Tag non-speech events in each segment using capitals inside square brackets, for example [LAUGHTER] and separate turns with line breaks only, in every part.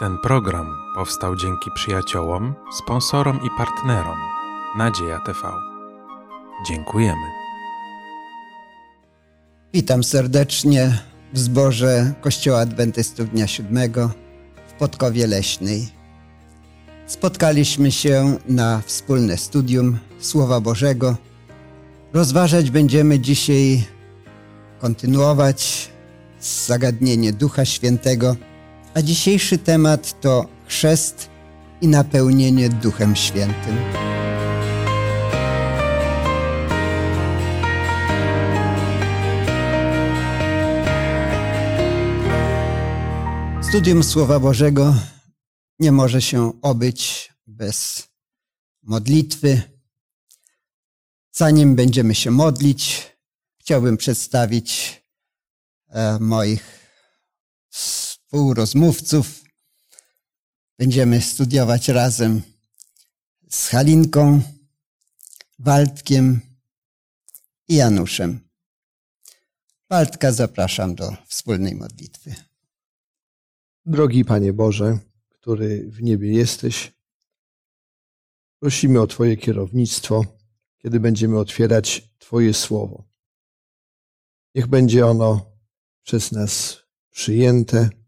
Ten program powstał dzięki przyjaciołom, sponsorom i partnerom Nadzieja TV. Dziękujemy.
Witam serdecznie w zborze Kościoła Adwentystów Dnia Siódmego w Podkowie Leśnej. Spotkaliśmy się na wspólne studium Słowa Bożego. Rozważać będziemy dzisiaj, kontynuować zagadnienie Ducha Świętego, a dzisiejszy temat to chrzest i napełnienie Duchem Świętym. Studium Słowa Bożego nie może się obyć bez modlitwy. Zanim będziemy się modlić, chciałbym przedstawić e, moich współrozmówców. Będziemy studiować razem z Halinką, Waldkiem i Januszem. Waldka zapraszam do wspólnej modlitwy.
Drogi Panie Boże, który w niebie jesteś, prosimy o Twoje kierownictwo, kiedy będziemy otwierać Twoje słowo. Niech będzie ono przez nas przyjęte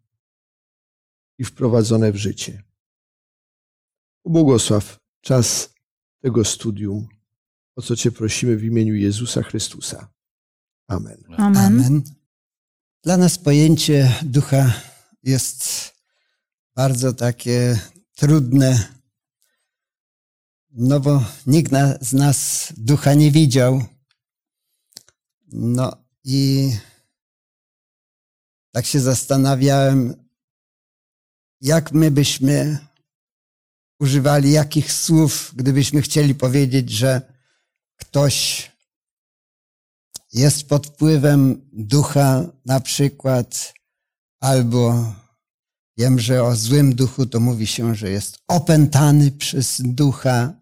i wprowadzone w życie. Ubłogosław czas tego studium, o co Cię prosimy w imieniu Jezusa Chrystusa. Amen.
Amen.
Amen. Dla nas pojęcie ducha jest bardzo takie trudne, no bo nikt na, z nas ducha nie widział. No i tak się zastanawiałem, jak my byśmy używali jakich słów, gdybyśmy chcieli powiedzieć, że ktoś jest pod wpływem ducha na przykład, albo wiem, że o złym duchu to mówi się, że jest opętany przez ducha.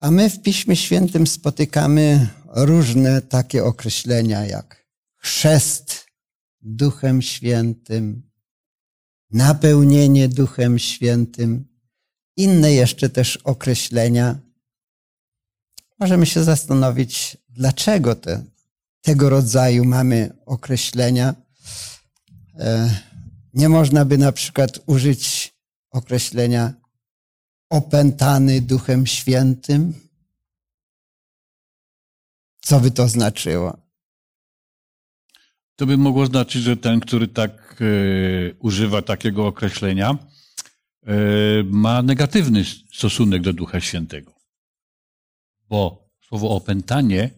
A my w Piśmie Świętym spotykamy różne takie określenia jak chrzest Duchem Świętym, napełnienie Duchem Świętym, inne jeszcze też określenia. Możemy się zastanowić, dlaczego te, tego rodzaju mamy określenia. E, nie można by na przykład użyć określenia opętany Duchem Świętym. Co by to znaczyło?
To by mogło znaczyć, że ten, który tak e, używa takiego określenia, e, ma negatywny stosunek do Ducha Świętego. Bo słowo opętanie,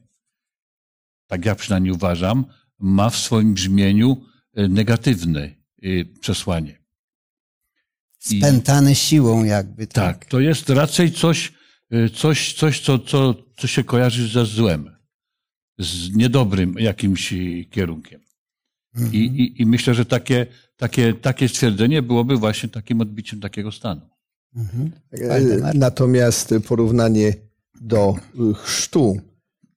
tak ja przynajmniej uważam, ma w swoim brzmieniu e, negatywne przesłanie. I-
Spętany siłą jakby.
Tak, to jest raczej coś, coś, coś co, co, co się kojarzy ze złem, z niedobrym jakimś kierunkiem.
Mhm.
I, i, I myślę, że takie, takie, takie stwierdzenie byłoby właśnie takim odbiciem takiego stanu.
Mhm.
Natomiast porównanie do y, chrztu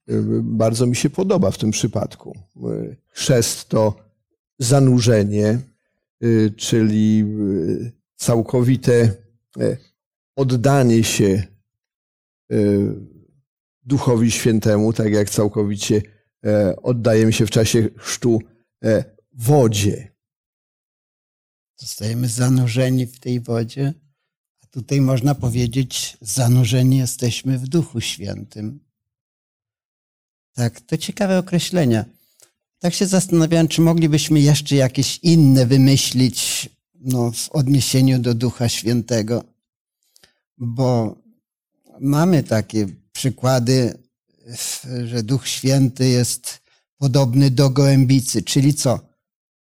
y, bardzo mi się podoba w tym przypadku. Y, Chrzest to zanurzenie, czyli całkowite oddanie się Duchowi Świętemu, tak jak całkowicie e, oddajemy się w czasie chrztu wodzie.
Zostajemy zanurzeni w tej wodzie, a tutaj można powiedzieć, zanurzeni jesteśmy w Duchu Świętym. Tak, to ciekawe określenia. Tak się zastanawiałem, czy moglibyśmy jeszcze jakieś inne wymyślić no, w odniesieniu do Ducha Świętego, bo mamy takie przykłady, że Duch Święty jest podobny do gołębicy, czyli co?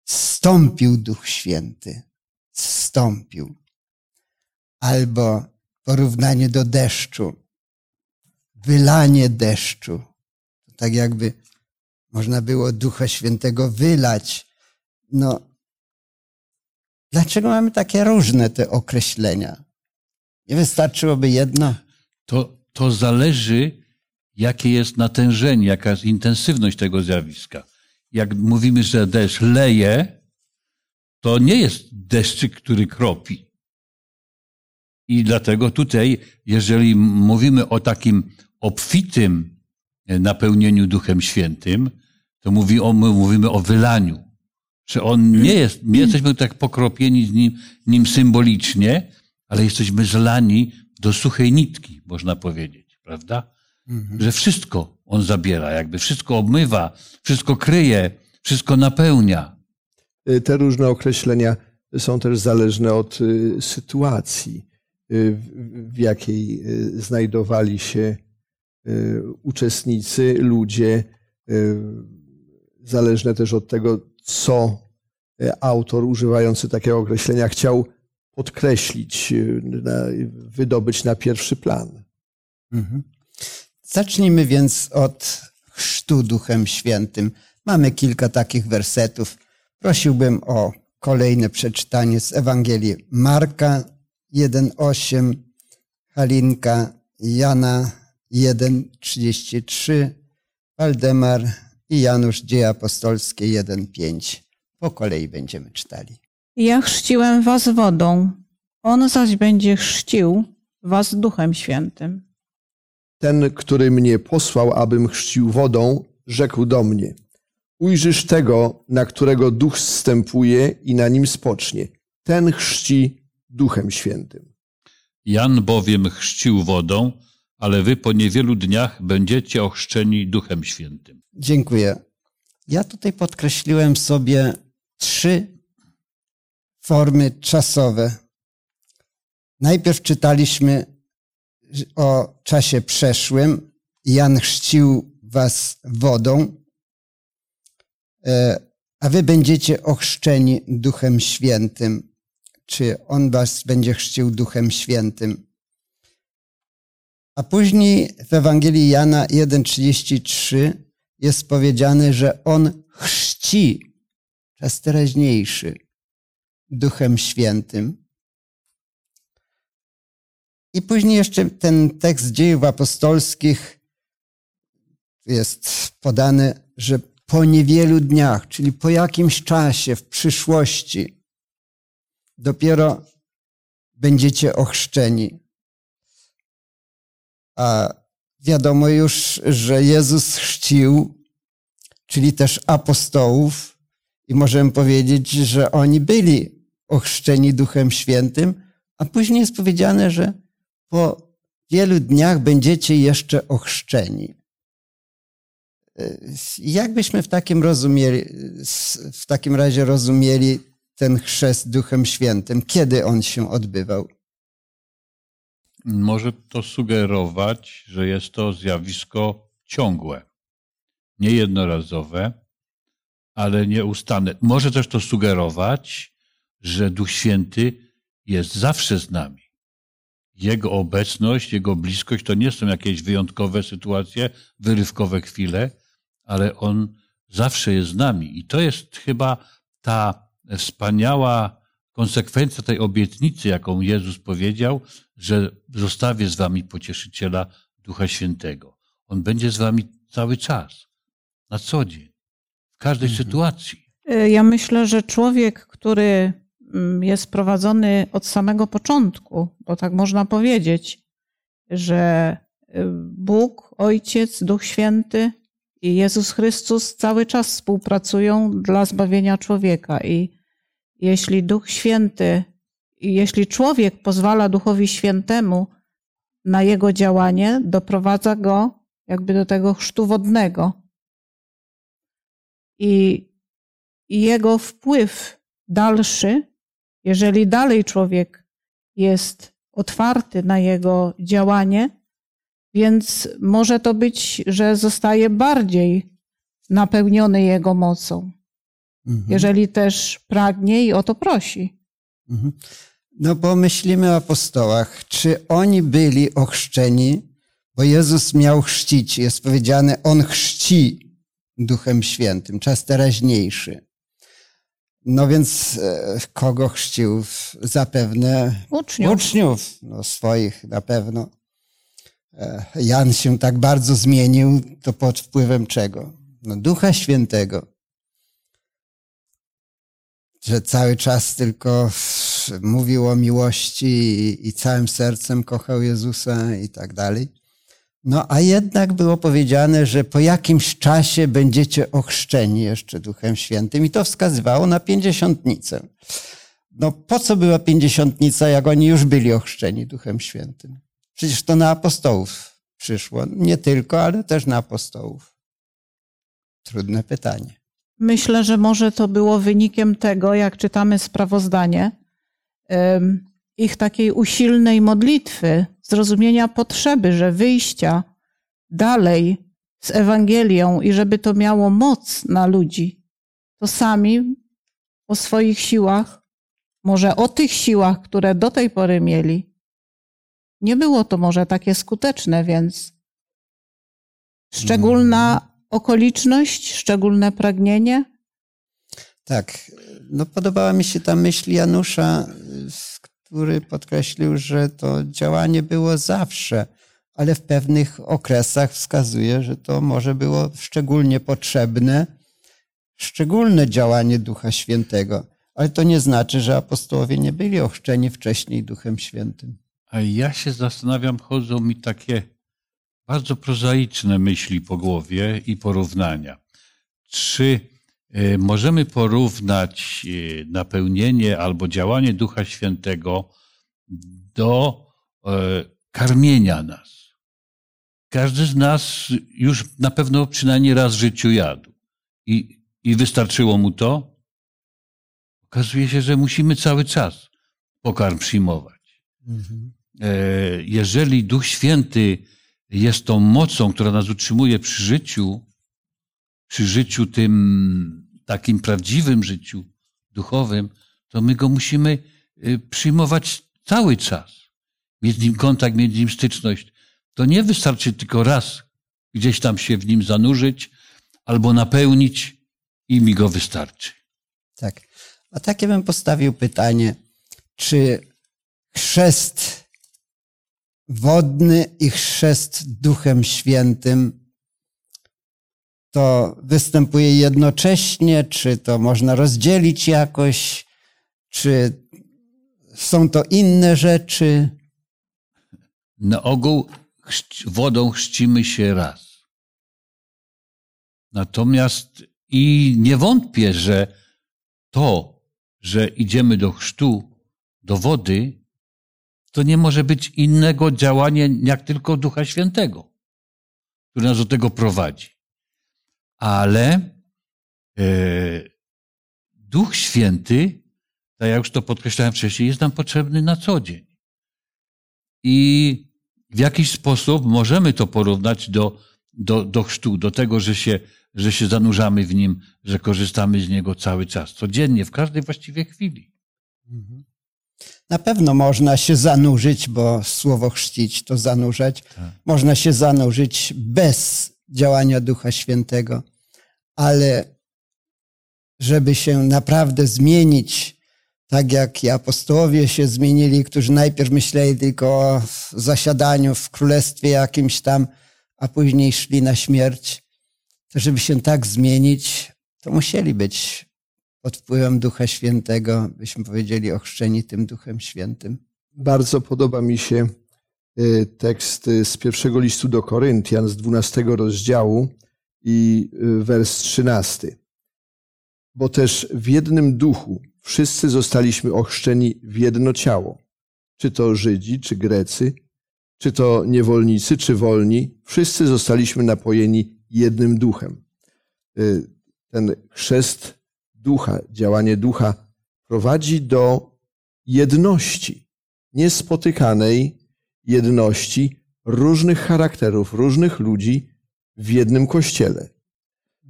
Stąpił Duch Święty. Stąpił. Albo porównanie do deszczu. Wylanie deszczu. Tak jakby można było Ducha Świętego wylać. No, dlaczego mamy takie różne te określenia? Nie wystarczyłoby jedno?
To, to zależy, jakie jest natężenie, jaka jest intensywność tego zjawiska. Jak mówimy, że deszcz leje, to nie jest deszczyk, który kropi. I dlatego tutaj, jeżeli mówimy o takim obfitym napełnieniu Duchem Świętym, to mówi o, my mówimy o wylaniu. Że on nie jest, nie jesteśmy tak pokropieni z nim, nim symbolicznie, ale jesteśmy zlani do suchej nitki, można powiedzieć, prawda? Mhm. Że wszystko on zabiera, jakby wszystko obmywa, wszystko kryje, wszystko napełnia.
Y, te różne określenia są też zależne od y, sytuacji, y, w jakiej znajdowali się uczestnicy, ludzie, zależne też od tego, co autor używający takiego określenia chciał podkreślić, wydobyć na pierwszy plan.
Mhm. Zacznijmy więc od chrztu Duchem Świętym. Mamy kilka takich wersetów. Prosiłbym o kolejne przeczytanie z Ewangelii Marka 1,8, Halinka Jana 1,33, Waldemar i Janusz Dzieje Apostolskie 1,5. Po kolei będziemy czytali.
Ja chrzciłem was wodą, on zaś będzie chrzcił was Duchem Świętym.
Ten, który mnie posłał, abym chrzcił wodą, rzekł do mnie: Ujrzysz tego, na którego duch zstępuje i na nim spocznie. Ten chrzci Duchem Świętym.
Jan bowiem chrzcił wodą, ale wy po niewielu dniach będziecie ochrzczeni Duchem Świętym.
Dziękuję. Ja tutaj podkreśliłem sobie trzy formy czasowe. Najpierw czytaliśmy o czasie przeszłym. Jan chrzcił was wodą, e, a wy będziecie ochrzczeni Duchem Świętym. Czy on was będzie chrzcił Duchem Świętym? A później w Ewangelii Jana 1,33 jest powiedziane, że on chrzci, czas teraźniejszy, Duchem Świętym. I później jeszcze ten tekst dziejów apostolskich jest podany, że po niewielu dniach, czyli po jakimś czasie w przyszłości, dopiero będziecie ochrzczeni. A wiadomo już, że Jezus chrzcił, czyli też apostołów, i możemy powiedzieć, że oni byli ochrzczeni Duchem Świętym, a później jest powiedziane, że po wielu dniach będziecie jeszcze ochrzczeni. Jak byśmy w takim, rozumieli, w takim razie rozumieli ten chrzest Duchem Świętym? Kiedy on się odbywał?
Może to sugerować, że jest to zjawisko ciągłe, nie jednorazowe, ale nieustanne. Może też to sugerować, że Duch Święty jest zawsze z nami. Jego obecność, Jego bliskość to nie są jakieś wyjątkowe sytuacje, wyrywkowe chwile, ale On zawsze jest z nami. I to jest chyba ta wspaniała konsekwencja tej obietnicy, jaką Jezus powiedział, że zostawię z wami pocieszyciela Ducha Świętego. On będzie z wami cały czas, na co dzień, w każdej mhm. sytuacji.
Ja myślę, że człowiek, który jest prowadzony od samego początku, bo tak można powiedzieć, że y, Bóg, Ojciec, Duch Święty i Jezus Chrystus cały czas współpracują dla zbawienia człowieka. I jeśli Duch Święty, jeśli człowiek pozwala Duchowi Świętemu na jego działanie, doprowadza go jakby do tego chrztu wodnego. I, i jego wpływ dalszy jeżeli dalej człowiek jest otwarty na jego działanie, więc może to być, że zostaje bardziej napełniony jego mocą. Mhm. Jeżeli też pragnie i o to prosi. Mhm.
No pomyślimy o apostołach. Czy oni byli ochrzczeni? Bo Jezus miał chrzcić. Jest powiedziane, On chrzci Duchem Świętym, czas teraźniejszy. No więc e, kogo chrzcił? Zapewne
uczniów.
Uczniów, no swoich na pewno. E, Jan się tak bardzo zmienił, to pod wpływem czego? No, Ducha Świętego. że cały czas tylko mówił o miłości i, i całym sercem kochał Jezusa i tak dalej. No a jednak było powiedziane, że po jakimś czasie będziecie ochrzczeni jeszcze Duchem Świętym i to wskazywało na pięćdziesiątnicę. No po co była pięćdziesiątnica, jak oni już byli ochrzczeni Duchem Świętym? Przecież to na apostołów przyszło. Nie tylko, ale też na apostołów. Trudne pytanie.
Myślę, że może to było wynikiem tego, jak czytamy sprawozdanie, ich takiej usilnej modlitwy, zrozumienia potrzeby, że wyjścia dalej z Ewangelią i żeby to miało moc na ludzi, to sami o swoich siłach, może o tych siłach, które do tej pory mieli, nie było to może takie skuteczne, więc szczególna mhm. okoliczność, szczególne pragnienie.
Tak, no podobała mi się ta myśl Janusza, który podkreślił, że to działanie było zawsze, ale w pewnych okresach wskazuje, że to może było szczególnie potrzebne, szczególne działanie Ducha Świętego. Ale to nie znaczy, że apostołowie nie byli ochrzczeni wcześniej Duchem Świętym.
A ja się zastanawiam, chodzą mi takie bardzo prozaiczne myśli po głowie i porównania. Czy możemy porównać e, napełnienie albo działanie Ducha Świętego do e, karmienia nas? Każdy z nas już na pewno przynajmniej raz w życiu jadł. I, i wystarczyło mu to? Okazuje się, że musimy cały czas pokarm przyjmować. Mhm. E, jeżeli Duch Święty jest tą mocą, która nas utrzymuje przy życiu, przy życiu tym takim prawdziwym życiu duchowym, to my go musimy e, przyjmować cały czas. Mieć nim kontakt, mieć nim styczność. To nie wystarczy tylko raz gdzieś tam się w nim zanurzyć albo napełnić i mi go wystarczy.
Tak. A takie bym postawił pytanie, czy chrzest wodny i chrzest Duchem Świętym to występuje jednocześnie, czy to można rozdzielić jakoś, czy są to inne rzeczy?
Na ogół wodą chrzcimy się raz. Natomiast i nie wątpię, że to, że idziemy do chrztu, do wody, to nie może być innego działania jak tylko Ducha Świętego, który nas do tego prowadzi. Ale e, Duch Święty, tak jak już to podkreślałem wcześniej, jest nam potrzebny na co dzień. I w jakiś sposób możemy to porównać do, do, do chrztu, do tego, że się, że się zanurzamy w nim, że korzystamy z niego cały czas, codziennie, w każdej właściwie chwili. Mhm.
Na pewno można się zanurzyć, bo słowo chrzcić to zanurzać. Tak. Można się zanurzyć bez działania Ducha Świętego, ale żeby się naprawdę zmienić, tak jak i apostołowie się zmienili, którzy najpierw myśleli tylko o zasiadaniu w królestwie jakimś tam, a później szli na śmierć, to żeby się tak zmienić, to musieli być pod wpływem Ducha Świętego, byśmy powiedzieli, ochrzczeni tym Duchem Świętym.
Bardzo podoba mi się tekst z pierwszego listu do Koryntian z 12 rozdziału i y, wers 13. Bo też w jednym duchu wszyscy zostaliśmy ochrzczeni w jedno ciało. Czy to Żydzi, czy Grecy, czy to niewolnicy, czy wolni, wszyscy zostaliśmy napojeni jednym duchem. Y, ten chrzest ducha, działanie ducha prowadzi do jedności, niespotykanej jedności różnych charakterów, różnych ludzi w jednym kościele.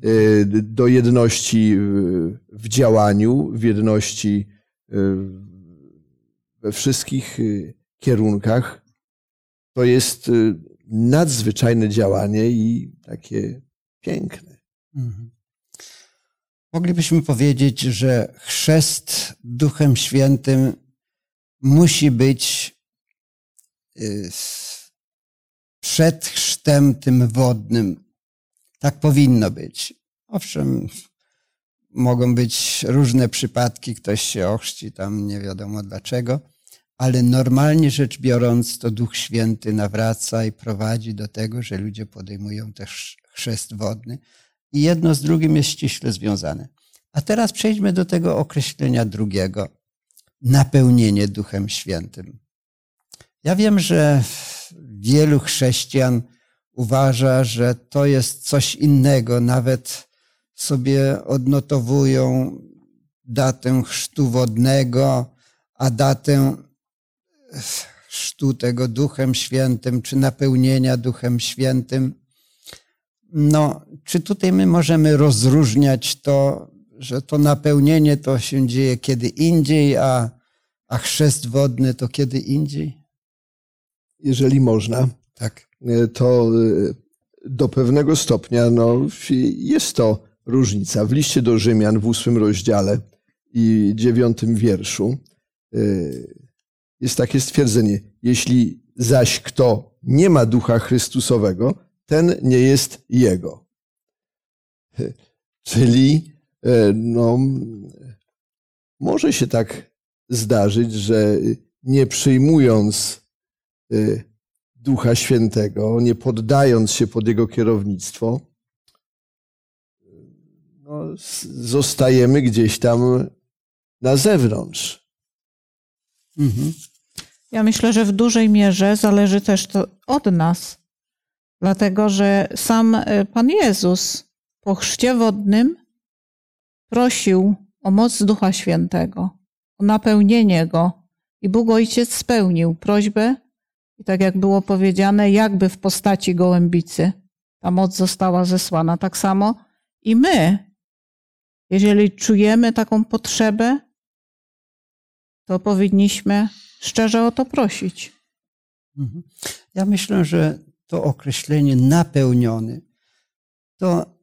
Y, do jedności w działaniu, w jedności y, we wszystkich y, kierunkach. To jest nadzwyczajne działanie i takie piękne. Mhm.
Moglibyśmy powiedzieć, że chrzest Duchem Świętym musi być przed chrztem tym wodnym. Tak powinno być. Owszem, mogą być różne przypadki, ktoś się ochrzci tam nie wiadomo dlaczego, ale normalnie rzecz biorąc, to Duch Święty nawraca i prowadzi do tego, że ludzie podejmują też chrzest wodny i jedno z drugim jest ściśle związane. A teraz przejdźmy do tego określenia drugiego. Napełnienie Duchem Świętym. Ja wiem, że wielu chrześcijan uważa, że to jest coś innego. Nawet sobie odnotowują datę chrztu wodnego, a datę chrztu tego Duchem Świętym, czy napełnienia Duchem Świętym. No, czy tutaj my możemy rozróżniać to, że to napełnienie to się dzieje kiedy indziej, a, a chrzest wodny to kiedy indziej?
Jeżeli można,
Tak.
to y, do pewnego stopnia no, jest to różnica. W liście do Rzymian w ósmym rozdziale i dziewiątym wierszu y, jest takie stwierdzenie. Jeśli zaś kto nie ma ducha Chrystusowego, ten nie jest jego. Czyli e, no, może się tak zdarzyć, że nie przyjmując e, Ducha Świętego, nie poddając się pod Jego kierownictwo, no, zostajemy gdzieś tam na zewnątrz.
Mhm.
Ja myślę, że w dużej mierze zależy też to od nas, dlatego że sam e, Pan Jezus po chrzcie wodnym prosił o moc Ducha Świętego, o napełnienie Go i Bóg Ojciec spełnił prośbę i tak jak było powiedziane, jakby w postaci gołębicy ta moc została zesłana. Tak samo i my, jeżeli czujemy taką potrzebę, to powinniśmy szczerze o to prosić.
Mhm. Ja myślę, że to określenie napełniony to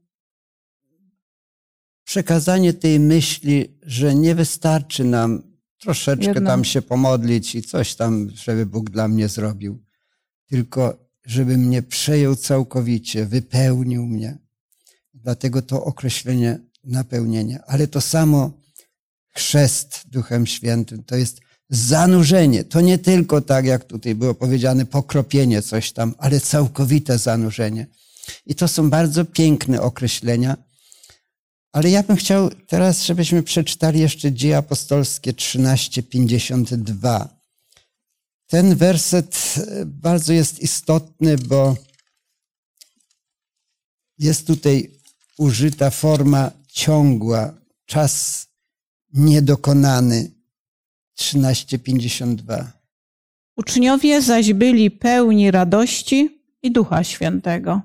przekazanie tej myśli, że nie wystarczy nam troszeczkę
Jedno.
tam się pomodlić i coś tam, żeby Bóg dla mnie zrobił, tylko żeby mnie przejął całkowicie, wypełnił mnie. Dlatego to określenie napełnienia. Ale to samo chrzest Duchem Świętym to jest zanurzenie. To nie tylko tak, jak tutaj było powiedziane, pokropienie coś tam, ale całkowite zanurzenie. I to są bardzo piękne określenia. Ale ja bym chciał teraz, żebyśmy przeczytali jeszcze Dzieje Apostolskie 13:52. Ten werset e, bardzo jest istotny, bo jest tutaj użyta forma ciągła, czas niedokonany. 13:52.
Uczniowie zaś byli pełni radości i Ducha Świętego.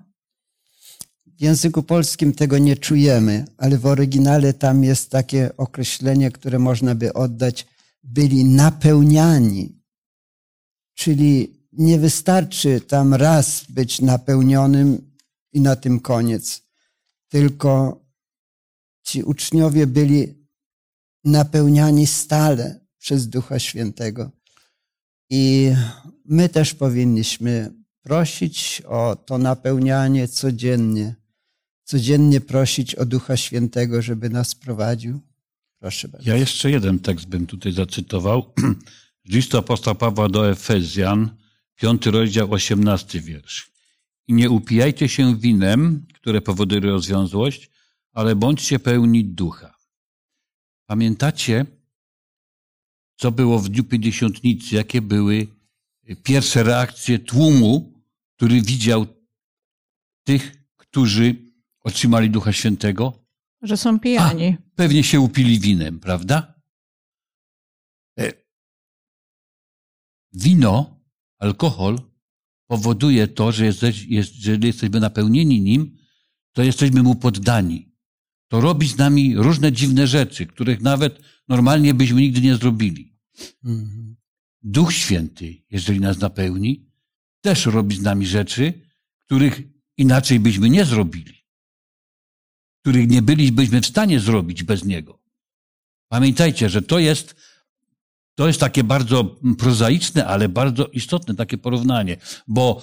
W języku polskim tego nie czujemy, ale w oryginale tam jest takie określenie, które można by oddać, byli napełniani. Czyli nie wystarczy tam raz być napełnionym i na tym koniec, tylko ci uczniowie byli napełniani stale przez Ducha Świętego. I my też powinniśmy prosić o to napełnianie codziennie. Codziennie prosić o Ducha Świętego, żeby nas prowadził. Proszę bardzo.
Ja jeszcze jeden tekst bym tutaj zacytował. [CLEARS THROAT] Z listu apostoła Pawła do Efezjan, piąty rozdział, osiemnasty wiersz. I nie upijajcie się winem, które powoduje rozwiązłość, ale bądźcie pełni ducha. Pamiętacie, co było w dniu pięćdziesiątnicy, jakie były pierwsze reakcje tłumu, który widział tych, którzy otrzymali Ducha Świętego?
Że są pijani.
Pewnie się upili winem, prawda? E, Wino, alkohol powoduje to, że jesteś, jest, jeżeli jesteśmy napełnieni nim, to jesteśmy mu poddani. To robi z nami różne dziwne rzeczy, których nawet normalnie byśmy nigdy nie zrobili.
Mhm.
Duch Święty, jeżeli nas napełni, też robi z nami rzeczy, których inaczej byśmy nie zrobili. Których nie bylibyśmy w stanie zrobić bez Niego. Pamiętajcie, że to jest, to jest takie bardzo prozaiczne, ale bardzo istotne takie porównanie, bo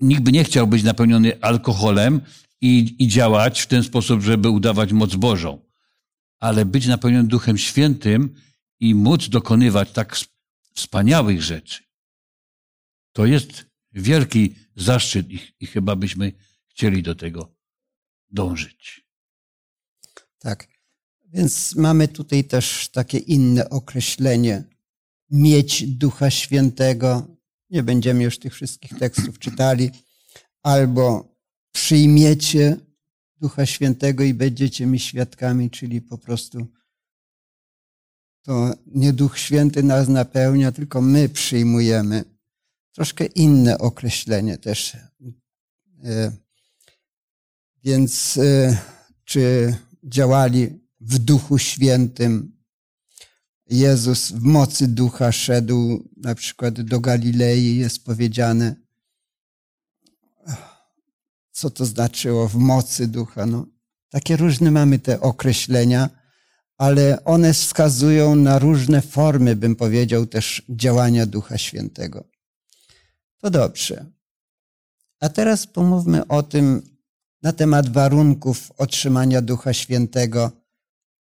nikt by nie chciał być napełniony alkoholem i, i działać w ten sposób, żeby udawać moc Bożą. ale być napełnionym Duchem Świętym i móc dokonywać tak wspaniałych rzeczy. To jest wielki zaszczyt i, i chyba byśmy chcieli do tego dążyć.
Tak. Więc mamy tutaj też takie inne określenie. Mieć Ducha Świętego. Nie będziemy już tych wszystkich tekstów czytali. Albo przyjmiecie Ducha Świętego i będziecie mi świadkami, czyli po prostu to nie Duch Święty nas napełnia, tylko my przyjmujemy. Troszkę inne określenie też. E, więc e, czy działali w Duchu Świętym? Jezus w mocy Ducha szedł na przykład do Galilei, jest powiedziane. Co to znaczyło w mocy Ducha? No, takie różne mamy te określenia ale one wskazują na różne formy, bym powiedział, też działania Ducha Świętego. To dobrze. A teraz pomówmy o tym na temat warunków otrzymania Ducha Świętego.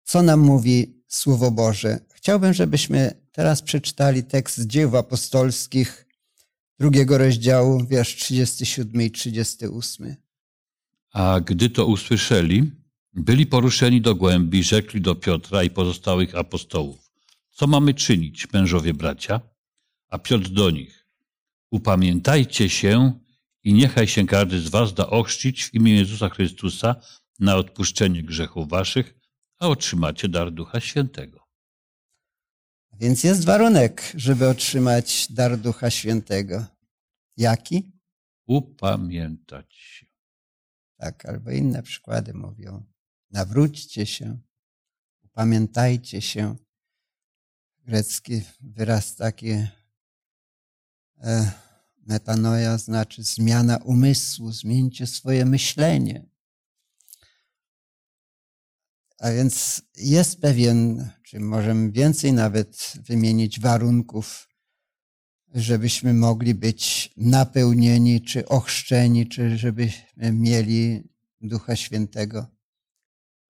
Co nam mówi Słowo Boże? Chciałbym, żebyśmy teraz przeczytali tekst z dzieł apostolskich, drugiego rozdziału, wiersz 37 i 38.
A gdy to usłyszeli, byli poruszeni do głębi, rzekli do Piotra i pozostałych apostołów. Co mamy czynić, mężowie bracia? A Piotr do nich. Upamiętajcie się i niechaj się każdy z was da ochrzcić w imię Jezusa Chrystusa na odpuszczenie grzechów waszych, a otrzymacie dar Ducha Świętego.
Więc jest warunek, żeby otrzymać dar Ducha Świętego. Jaki?
Upamiętać się.
Tak, albo inne przykłady mówią. Nawróćcie się, upamiętajcie się. Grecki wyraz taki e, metanoja znaczy zmiana umysłu, zmieńcie swoje myślenie. A więc jest pewien, czy możemy więcej nawet wymienić warunków, żebyśmy mogli być napełnieni, czy ochrzczeni, czy żebyśmy mieli Ducha Świętego.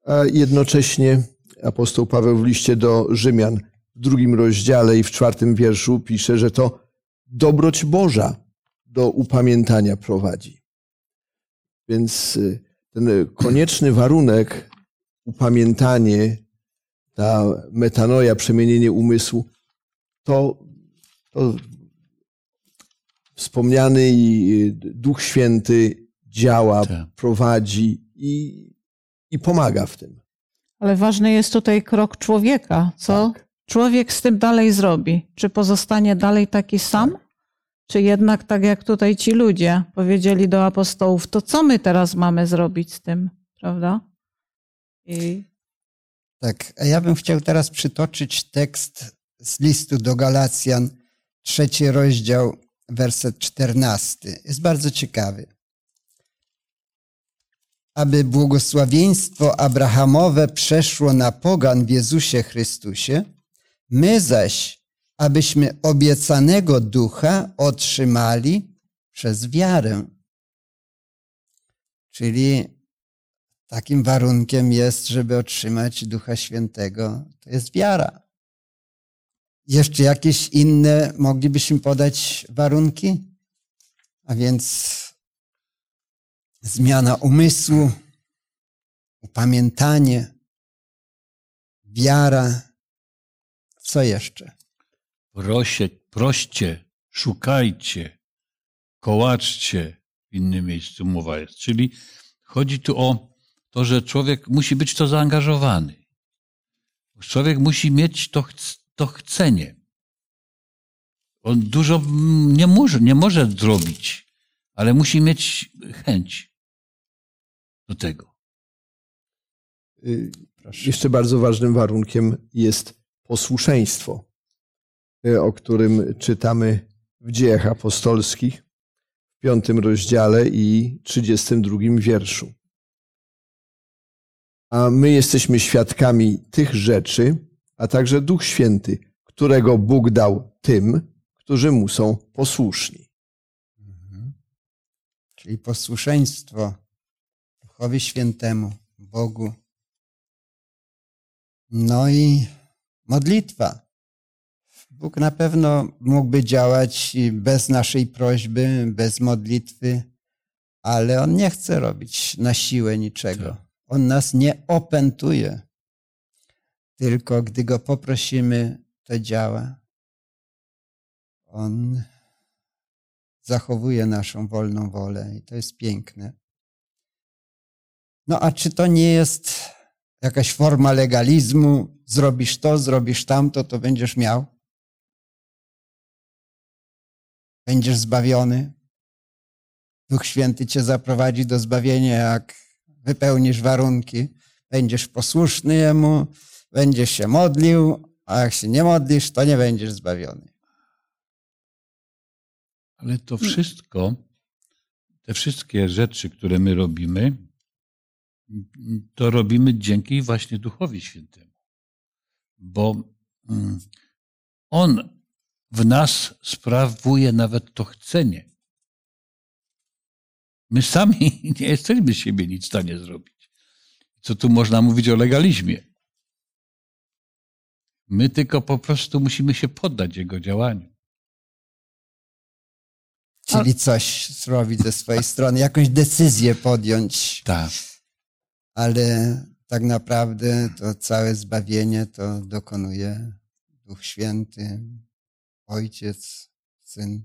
A jednocześnie apostoł Paweł w liście do Rzymian w drugim rozdziale i w czwartym wierszu pisze, że to dobroć Boża do upamiętania prowadzi. Więc y, ten konieczny warunek, upamiętanie, ta metanoja, przemienienie umysłu, to, to wspomniany y, Duch Święty działa, tak. prowadzi i i pomaga w tym.
Ale ważny jest tutaj krok człowieka. Co tak. człowiek z tym dalej zrobi? Czy pozostanie dalej taki sam? Czy jednak tak jak tutaj ci ludzie powiedzieli do apostołów, to co my teraz mamy zrobić z tym, prawda?
I... Tak, a ja bym chciał teraz przytoczyć tekst z listu do Galacjan, trzeci rozdział, werset czternasty. Jest bardzo ciekawy aby błogosławieństwo Abrahamowe przeszło na pogan w Jezusie Chrystusie, my zaś, abyśmy obiecanego ducha otrzymali przez wiarę. Czyli takim warunkiem jest, żeby otrzymać Ducha Świętego, to jest wiara. Jeszcze jakieś inne moglibyśmy podać warunki? A więc zmiana umysłu, upamiętanie, wiara. Co jeszcze?
Prosie, proście, szukajcie, kołaczcie. W innym miejscu mowa jest. Czyli chodzi tu o to, że człowiek musi być to zaangażowany. Człowiek musi mieć to, to chcenie. On dużo nie może, nie może zrobić, ale musi mieć chęć do tego.
Y, Proszę. Jeszcze bardzo ważnym warunkiem jest posłuszeństwo, y, o którym czytamy w dziejach apostolskich w piątym rozdziale i trzydziestym drugim wierszu. A my jesteśmy świadkami tych rzeczy, a także Duch Święty, którego Bóg dał tym, którzy mu są posłuszni. Mhm.
Czyli posłuszeństwo Duchowi Świętemu, Bogu, No i modlitwa. Bóg na pewno mógłby działać bez naszej prośby, bez modlitwy, ale On nie chce robić na siłę niczego.
Tak.
On nas nie opętuje. Tylko gdy Go poprosimy, to działa. On zachowuje naszą wolną wolę i to jest piękne. No a czy to nie jest jakaś forma legalizmu? Zrobisz to, zrobisz tamto, to będziesz miał? Będziesz zbawiony? Duch Święty cię zaprowadzi do zbawienia, jak wypełnisz warunki. Będziesz posłuszny Jemu, będziesz się modlił, a jak się nie modlisz, to nie będziesz zbawiony.
Ale to wszystko, te wszystkie rzeczy, które my robimy, to robimy dzięki właśnie Duchowi Świętemu. Bo mm, On w nas sprawuje nawet to chcenie. My sami [LAUGHS] nie jesteśmy z siebie nic w stanie zrobić. Co tu można mówić o legalizmie? My tylko po prostu musimy się poddać Jego działaniu.
Czyli coś zrobić ze swojej strony, jakąś decyzję podjąć.
Tak.
ale tak naprawdę to całe zbawienie to dokonuje Duch Święty, Ojciec, Syn.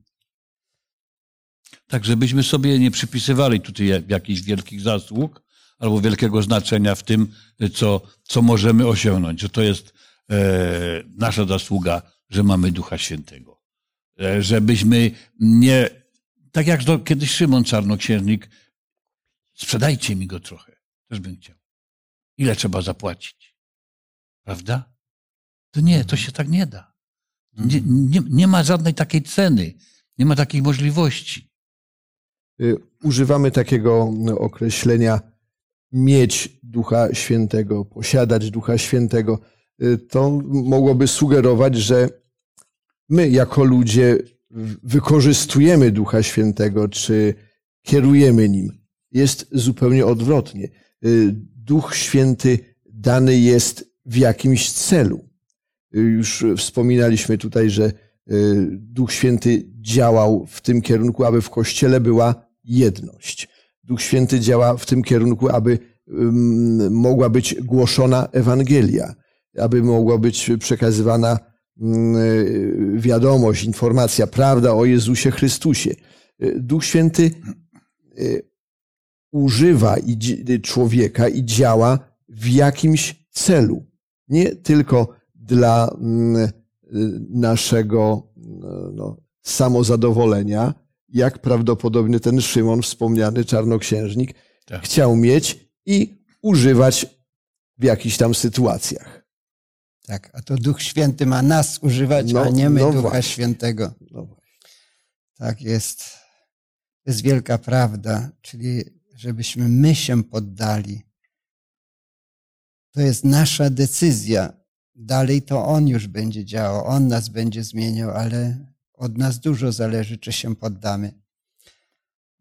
Tak, żebyśmy sobie nie przypisywali tutaj jakichś wielkich zasług albo wielkiego znaczenia w tym, co, co możemy osiągnąć, że to jest e, nasza zasługa, że mamy Ducha Świętego. E, żebyśmy nie, tak jak to kiedyś Szymon Czarnoksiężnik, sprzedajcie mi go trochę, też bym chciał. Ile trzeba zapłacić? Prawda? To nie, to się tak nie da. Nie, nie, nie ma żadnej takiej ceny, nie ma takiej możliwości.
Y, Używamy takiego określenia mieć Ducha Świętego, posiadać Ducha Świętego. Y, To mogłoby sugerować, że my jako ludzie wykorzystujemy Ducha Świętego, czy kierujemy nim. Jest zupełnie odwrotnie. Y, Duch Święty dany jest w jakimś celu. Y, Już wspominaliśmy tutaj, że y, Duch Święty działał w tym kierunku, aby w Kościele była jedność. Duch Święty działa w tym kierunku, aby mogła być głoszona Ewangelia, aby mogła być przekazywana y, wiadomość, informacja, prawda o Jezusie Chrystusie. Duch Święty używa człowieka i działa w jakimś celu. Nie tylko dla mm, y, naszego no, no, samozadowolenia, jak prawdopodobnie ten Szymon, wspomniany czarnoksiężnik,
Tak.
chciał mieć i używać w jakichś tam sytuacjach.
Tak, a to Duch Święty ma nas używać,
No,
a nie my
no
Ducha
właśnie.
Świętego.
No.
Tak jest. To jest wielka prawda, czyli żebyśmy my się poddali. To jest nasza decyzja. Dalej to On już będzie działał, On nas będzie zmieniał, ale od nas dużo zależy, czy się poddamy.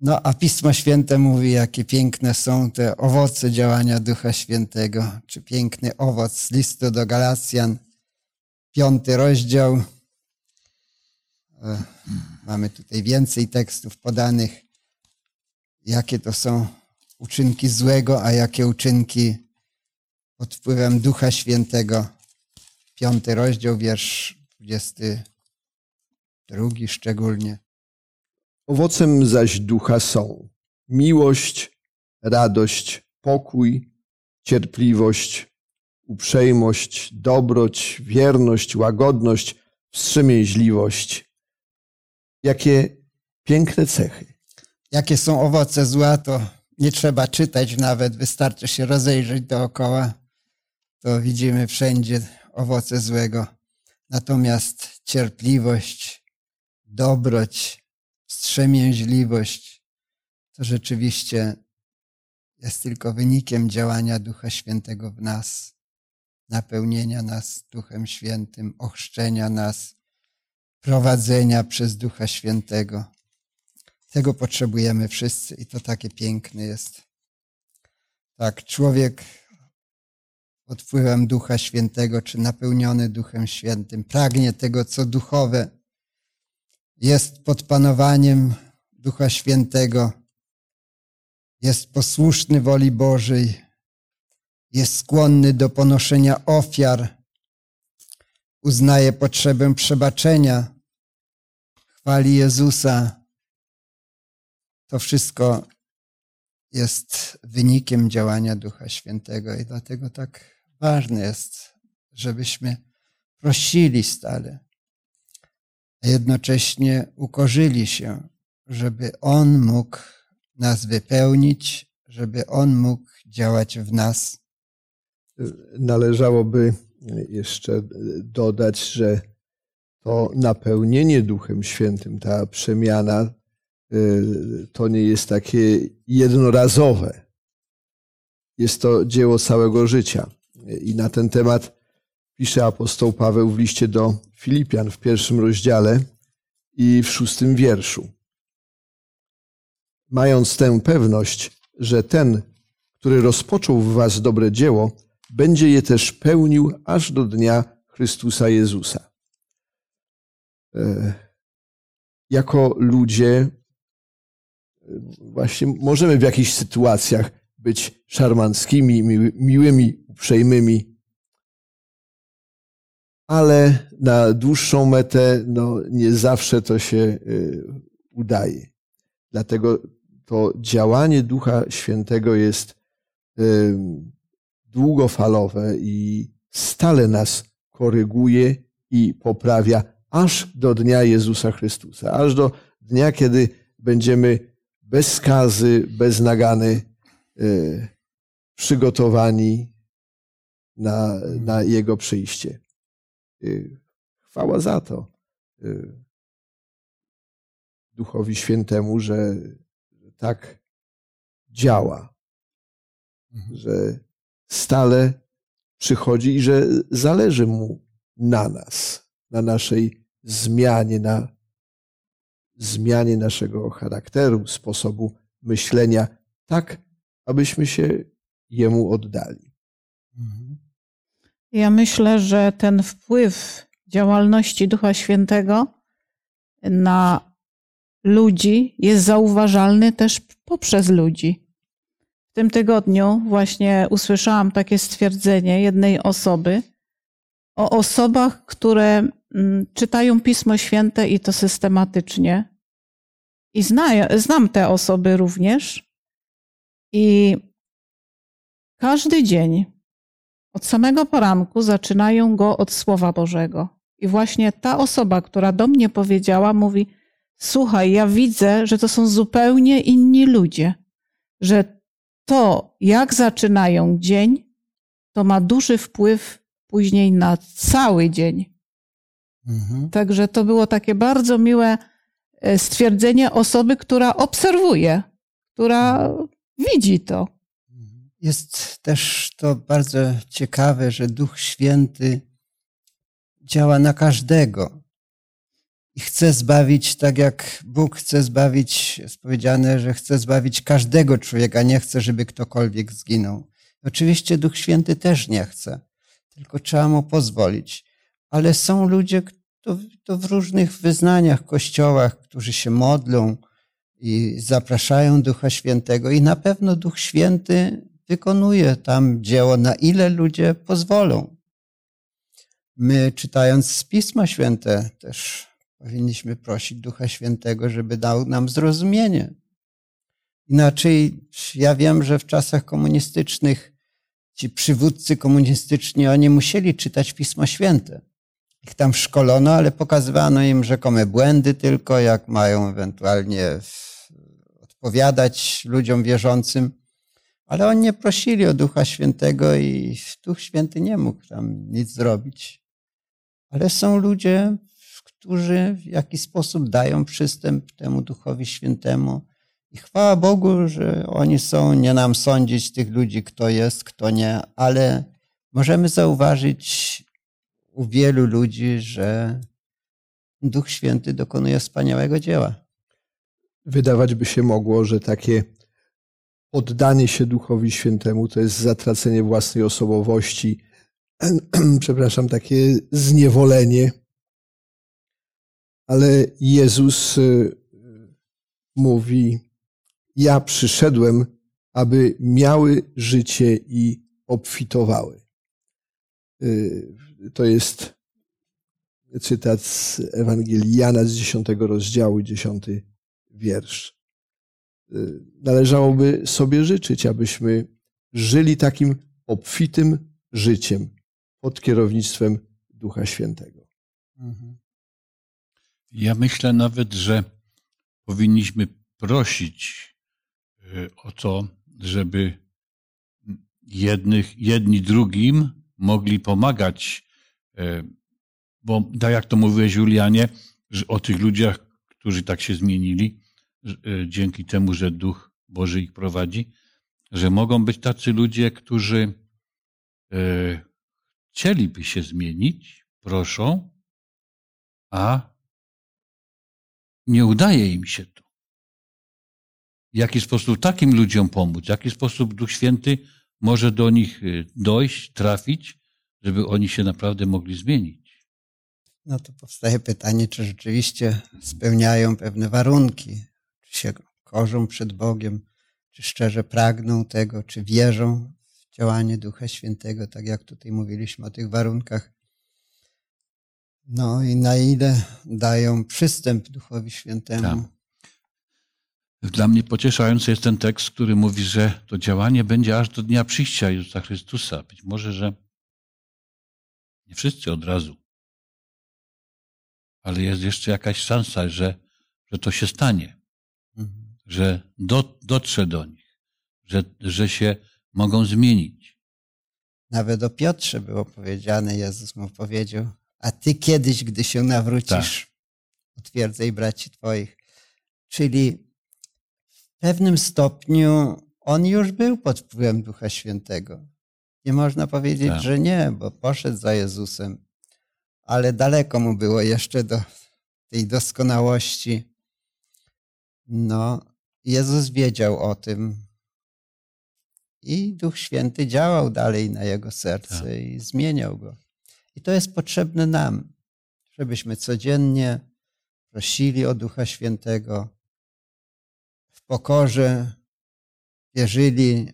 No a Pismo Święte mówi, jakie piękne są te owoce działania Ducha Świętego, czy piękny owoc z listu do Galacjan, piąty rozdział. Mamy tutaj więcej tekstów podanych, jakie to są uczynki złego, a jakie uczynki pod wpływem Ducha Świętego. Piąty rozdział, wiersz 22 szczególnie.
Owocem zaś ducha są miłość, radość, pokój, cierpliwość, uprzejmość, dobroć, wierność, łagodność, wstrzemięźliwość. Jakie piękne cechy.
Jakie są owoce zła, to nie trzeba czytać nawet, wystarczy się rozejrzeć dookoła, to widzimy wszędzie owoce złego. Natomiast cierpliwość, dobroć, wstrzemięźliwość to rzeczywiście jest tylko wynikiem działania Ducha Świętego w nas, napełnienia nas Duchem Świętym, ochrzczenia nas, prowadzenia przez Ducha Świętego. Tego potrzebujemy wszyscy i to takie piękne jest. Tak, człowiek pod wpływem Ducha Świętego, czy napełniony Duchem Świętym, pragnie tego, co duchowe, jest pod panowaniem Ducha Świętego, jest posłuszny woli Bożej, jest skłonny do ponoszenia ofiar, uznaje potrzebę przebaczenia, chwali Jezusa. To wszystko jest wynikiem działania Ducha Świętego i dlatego tak ważne jest, żebyśmy prosili stale, a jednocześnie ukorzyli się, żeby On mógł nas wypełnić, żeby On mógł działać w nas.
Należałoby jeszcze dodać, że to napełnienie Duchem Świętym, ta przemiana, y, to nie jest takie jednorazowe. Jest to dzieło całego życia. I na ten temat pisze apostoł Paweł w liście do Filipian w pierwszym rozdziale i w szóstym wierszu. Mając tę pewność, że ten, który rozpoczął w was dobre dzieło, będzie je też pełnił aż do dnia Chrystusa Jezusa. E, jako ludzie, e, właśnie możemy w jakichś sytuacjach być szarmanckimi, miłymi, uprzejmymi, ale na dłuższą metę no, nie zawsze to się e, udaje. Dlatego to działanie Ducha Świętego jest długofalowe i stale nas koryguje i poprawia aż do dnia Jezusa Chrystusa, aż do dnia, kiedy będziemy bez skazy, bez nagany, przygotowani na, na Jego przyjście. E, chwała za to e, Duchowi Świętemu, że tak działa, mhm. że stale przychodzi i że zależy mu na nas, na naszej zmianie, na zmianie naszego charakteru, sposobu myślenia, tak abyśmy się jemu oddali.
Mhm. Ja myślę, że ten wpływ działalności Ducha Świętego na ludzi jest zauważalny też poprzez ludzi tym tygodniu właśnie usłyszałam takie stwierdzenie jednej osoby o osobach, które mm, czytają Pismo Święte i to systematycznie. I znam te osoby również. I każdy dzień, od samego poranku, zaczynają go od Słowa Bożego. I właśnie ta osoba, która do mnie powiedziała, mówi: Słuchaj, ja widzę, że to są zupełnie inni ludzie, że to, jak zaczynają dzień, to ma duży wpływ później na cały dzień. Mhm. Także to było takie bardzo miłe e, stwierdzenie osoby, która obserwuje, która mhm. Widzi to.
Jest też to bardzo ciekawe, że Duch Święty działa na każdego i chce zbawić, tak jak Bóg chce zbawić, jest powiedziane, że chce zbawić każdego człowieka, nie chce, żeby ktokolwiek zginął. Oczywiście Duch Święty też nie chce, tylko trzeba mu pozwolić. Ale są ludzie, to, to w różnych wyznaniach, kościołach, którzy się modlą i zapraszają Ducha Świętego, i na pewno Duch Święty wykonuje tam dzieło, na ile ludzie pozwolą. My, czytając Pisma Święte, też Powinniśmy prosić Ducha Świętego, żeby dał nam zrozumienie. Inaczej ja wiem, że w czasach komunistycznych ci przywódcy komunistyczni, oni musieli czytać Pismo Święte. Ich tam szkolono, ale pokazywano im rzekome błędy tylko, jak mają ewentualnie odpowiadać ludziom wierzącym. Ale oni nie prosili o Ducha Świętego i Duch Święty nie mógł tam nic zrobić. Ale są ludzie, którzy w jakiś sposób dają przystęp temu Duchowi Świętemu. I chwała Bogu, że oni są, nie nam sądzić tych ludzi, kto jest, kto nie, ale możemy zauważyć u wielu ludzi, że Duch Święty dokonuje wspaniałego dzieła.
Wydawać by się mogło, że takie oddanie się Duchowi Świętemu to jest zatracenie własnej osobowości, [CLEARS THROAT] przepraszam, takie zniewolenie. Ale Jezus y, mówi: Ja przyszedłem, aby miały życie i obfitowały. Y, to jest cytat z Ewangelii Jana z 10 rozdziału, 10 wiersz. Y, należałoby sobie życzyć, abyśmy żyli takim obfitym życiem pod kierownictwem Ducha Świętego. Mhm.
Ja myślę nawet, że powinniśmy prosić y, o to, żeby jednych, jedni drugim mogli pomagać, y, bo tak jak to mówiłeś Julianie, o tych ludziach, którzy tak się zmienili, dzięki temu, że Duch Boży ich prowadzi, że mogą być tacy ludzie, którzy chcieliby się zmienić, proszą, a nie udaje im się to. W jaki sposób takim ludziom pomóc? W jaki sposób Duch Święty może do nich y, dojść, trafić, żeby oni się naprawdę mogli zmienić?
No to powstaje pytanie, czy rzeczywiście spełniają pewne warunki, się korzą przed Bogiem, czy szczerze pragną tego, czy wierzą w działanie Ducha Świętego, tak jak tutaj mówiliśmy o tych warunkach no i na ile dają przystęp Duchowi Świętemu.
Tak. Dla mnie pocieszający jest ten tekst, który mówi, że to działanie będzie aż do dnia przyjścia Jezusa Chrystusa. Być może, że nie wszyscy od razu, ale jest jeszcze jakaś szansa, że, że to się stanie, mhm. że do, dotrze do nich, że, że się mogą zmienić.
Nawet o Piotrze było powiedziane, Jezus mu powiedział, a ty kiedyś, gdy się nawrócisz, tak. utwierdzaj braci twoich. Czyli w pewnym stopniu on już był pod wpływem Ducha Świętego. Nie można powiedzieć, tak. że nie, bo poszedł za Jezusem, ale daleko mu było jeszcze do tej doskonałości. No, Jezus wiedział o tym i Duch Święty działał dalej na jego serce tak. i zmieniał go. I to jest potrzebne nam, żebyśmy codziennie prosili o Ducha Świętego, w pokorze wierzyli,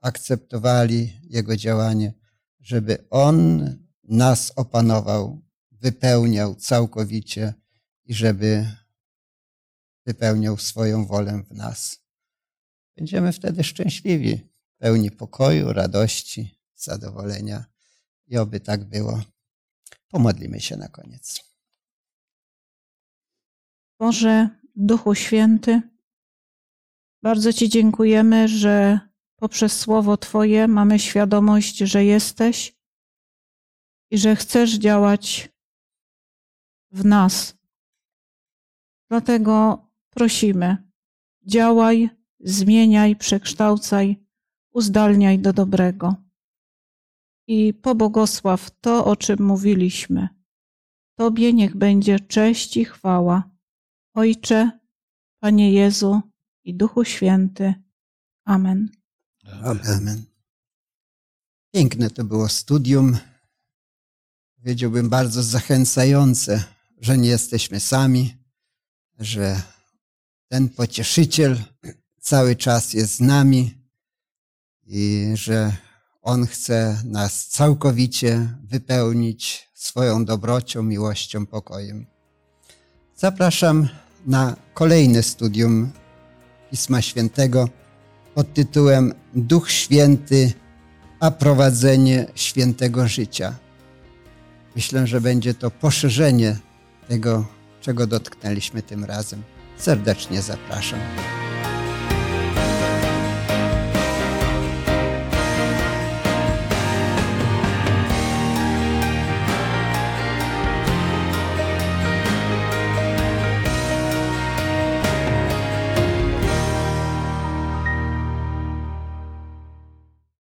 akceptowali Jego działanie, żeby On nas opanował, wypełniał całkowicie i żeby wypełniał swoją wolę w nas. Będziemy wtedy szczęśliwi, pełni pokoju, radości, zadowolenia i oby tak było. Pomodlimy się na koniec.
Boże, Duchu Święty, bardzo Ci dziękujemy, że poprzez Słowo Twoje mamy świadomość, że jesteś i że chcesz działać w nas. Dlatego prosimy, działaj, zmieniaj, przekształcaj, uzdalniaj do dobrego i pobłogosław to, o czym mówiliśmy. Tobie niech będzie cześć i chwała. Ojcze, Panie Jezu i Duchu Święty. Amen.
Amen. Piękne to było studium. Powiedziałbym bardzo zachęcające, że nie jesteśmy sami, że ten pocieszyciel cały czas jest z nami i że on chce nas całkowicie wypełnić swoją dobrocią, miłością, pokojem. Zapraszam na kolejne studium Pisma Świętego pod tytułem Duch Święty, a prowadzenie świętego życia. Myślę, że będzie to poszerzenie tego, czego dotknęliśmy tym razem. Serdecznie zapraszam.